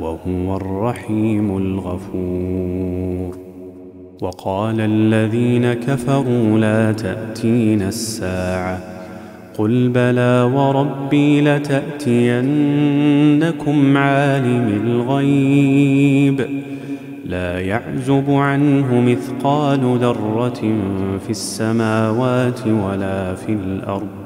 وهو الرحيم الغفور. وقال الذين كفروا لا تأتين الساعة. قل بلى وربي لتأتينكم عالم الغيب. لا يعزب عنه مثقال ذرة في السماوات ولا في الأرض.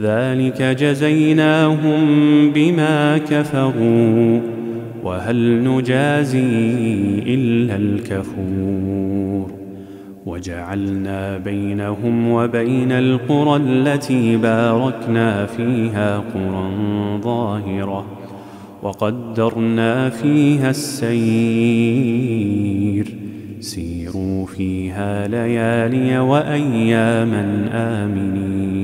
ذلك جزيناهم بما كفروا وهل نجازي إلا الكفور وجعلنا بينهم وبين القرى التي باركنا فيها قرى ظاهرة وقدرنا فيها السير سيروا فيها ليالي وأياما آمنين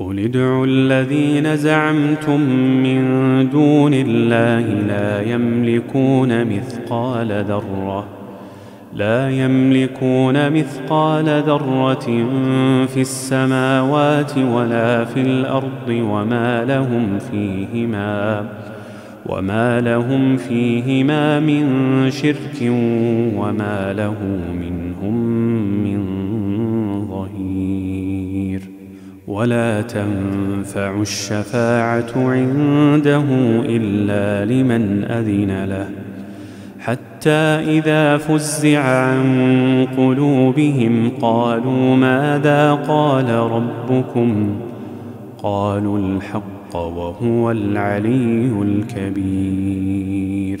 قل ادعوا الذين زعمتم من دون الله لا يملكون مثقال ذرة لا يملكون مثقال ذرة في السماوات ولا في الأرض وما لهم فيهما وما لهم فيهما من شرك وما له منهم من ولا تنفع الشفاعة عنده إلا لمن أذن له. حتى إذا فزع عن قلوبهم قالوا ماذا قال ربكم؟ قالوا الحق وهو العلي الكبير.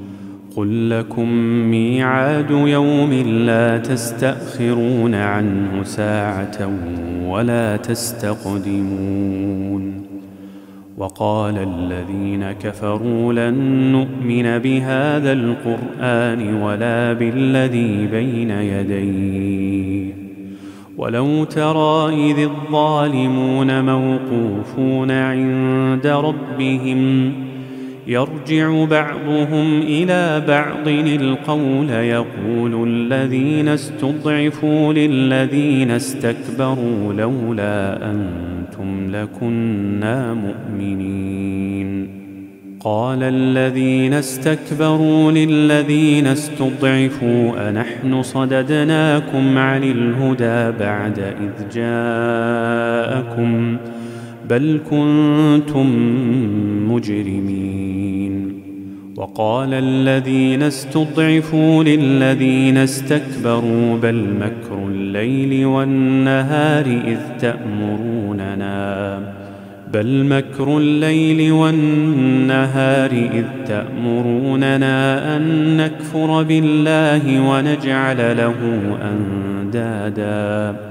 قل لكم ميعاد يوم لا تستأخرون عنه ساعة ولا تستقدمون وقال الذين كفروا لن نؤمن بهذا القرآن ولا بالذي بين يديه ولو ترى إذ الظالمون موقوفون عند ربهم يرجع بعضهم إلى بعض القول يقول الذين استضعفوا للذين استكبروا لولا أنتم لكنا مؤمنين. قال الذين استكبروا للذين استضعفوا أنحن صددناكم عن الهدى بعد إذ جاءكم بل كنتم مجرمين. وقال الذين استضعفوا للذين استكبروا بل مكر الليل والنهار إذ تأمروننا. بل مكر الليل والنهار إذ تأمروننا أن نكفر بالله ونجعل له أندادا.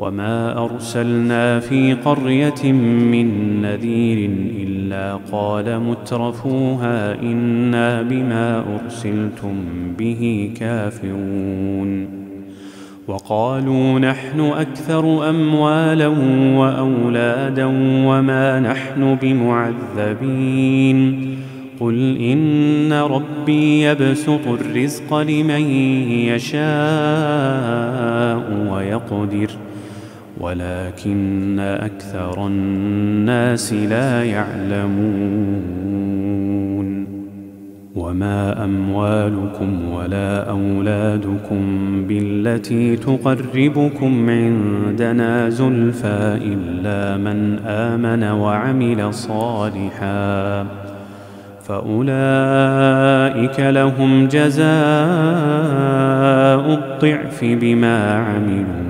وما أرسلنا في قرية من نذير إلا قال مترفوها إنا بما أرسلتم به كافرون وقالوا نحن أكثر أموالا وأولادا وما نحن بمعذبين قل إن ربي يبسط الرزق لمن يشاء ويقدر ولكن أكثر الناس لا يعلمون. وما أموالكم ولا أولادكم بالتي تقربكم عندنا زلفى إلا من آمن وعمل صالحاً. فأولئك لهم جزاء الضعف بما عملوا.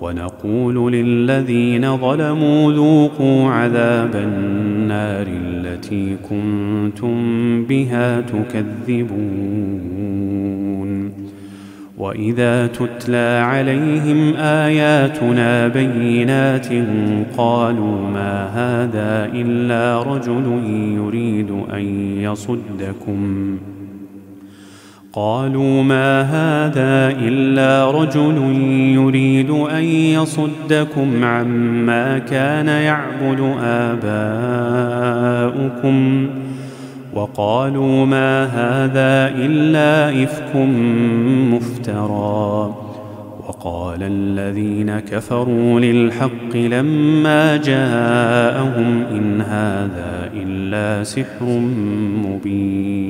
ونقول للذين ظلموا ذوقوا عذاب النار التي كنتم بها تكذبون. وإذا تتلى عليهم آياتنا بينات قالوا ما هذا إلا رجل يريد أن يصدكم. قالوا ما هذا إلا رجل يريد أن يصدكم عما كان يعبد آباؤكم. وقالوا ما هذا إلا إفك مفترى. وقال الذين كفروا للحق لما جاءهم إن هذا إلا سحر مبين.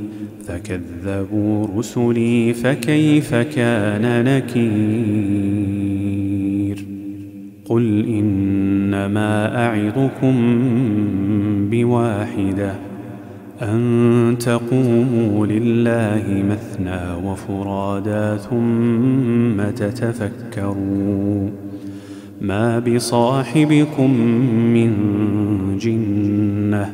فكذبوا رسلي فكيف كان نكير؟ قل إنما أعظكم بواحدة أن تقوموا لله مثنى وفرادا ثم تتفكروا. ما بصاحبكم من جنة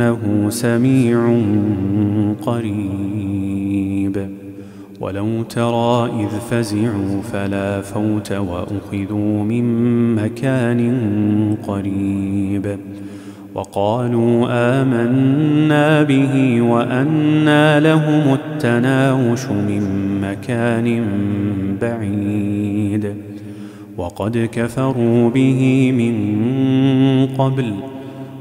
إنه سميع قريب. ولو ترى إذ فزعوا فلا فوت وأخذوا من مكان قريب. وقالوا آمنا به وأنى لهم التناوش من مكان بعيد. وقد كفروا به من قبل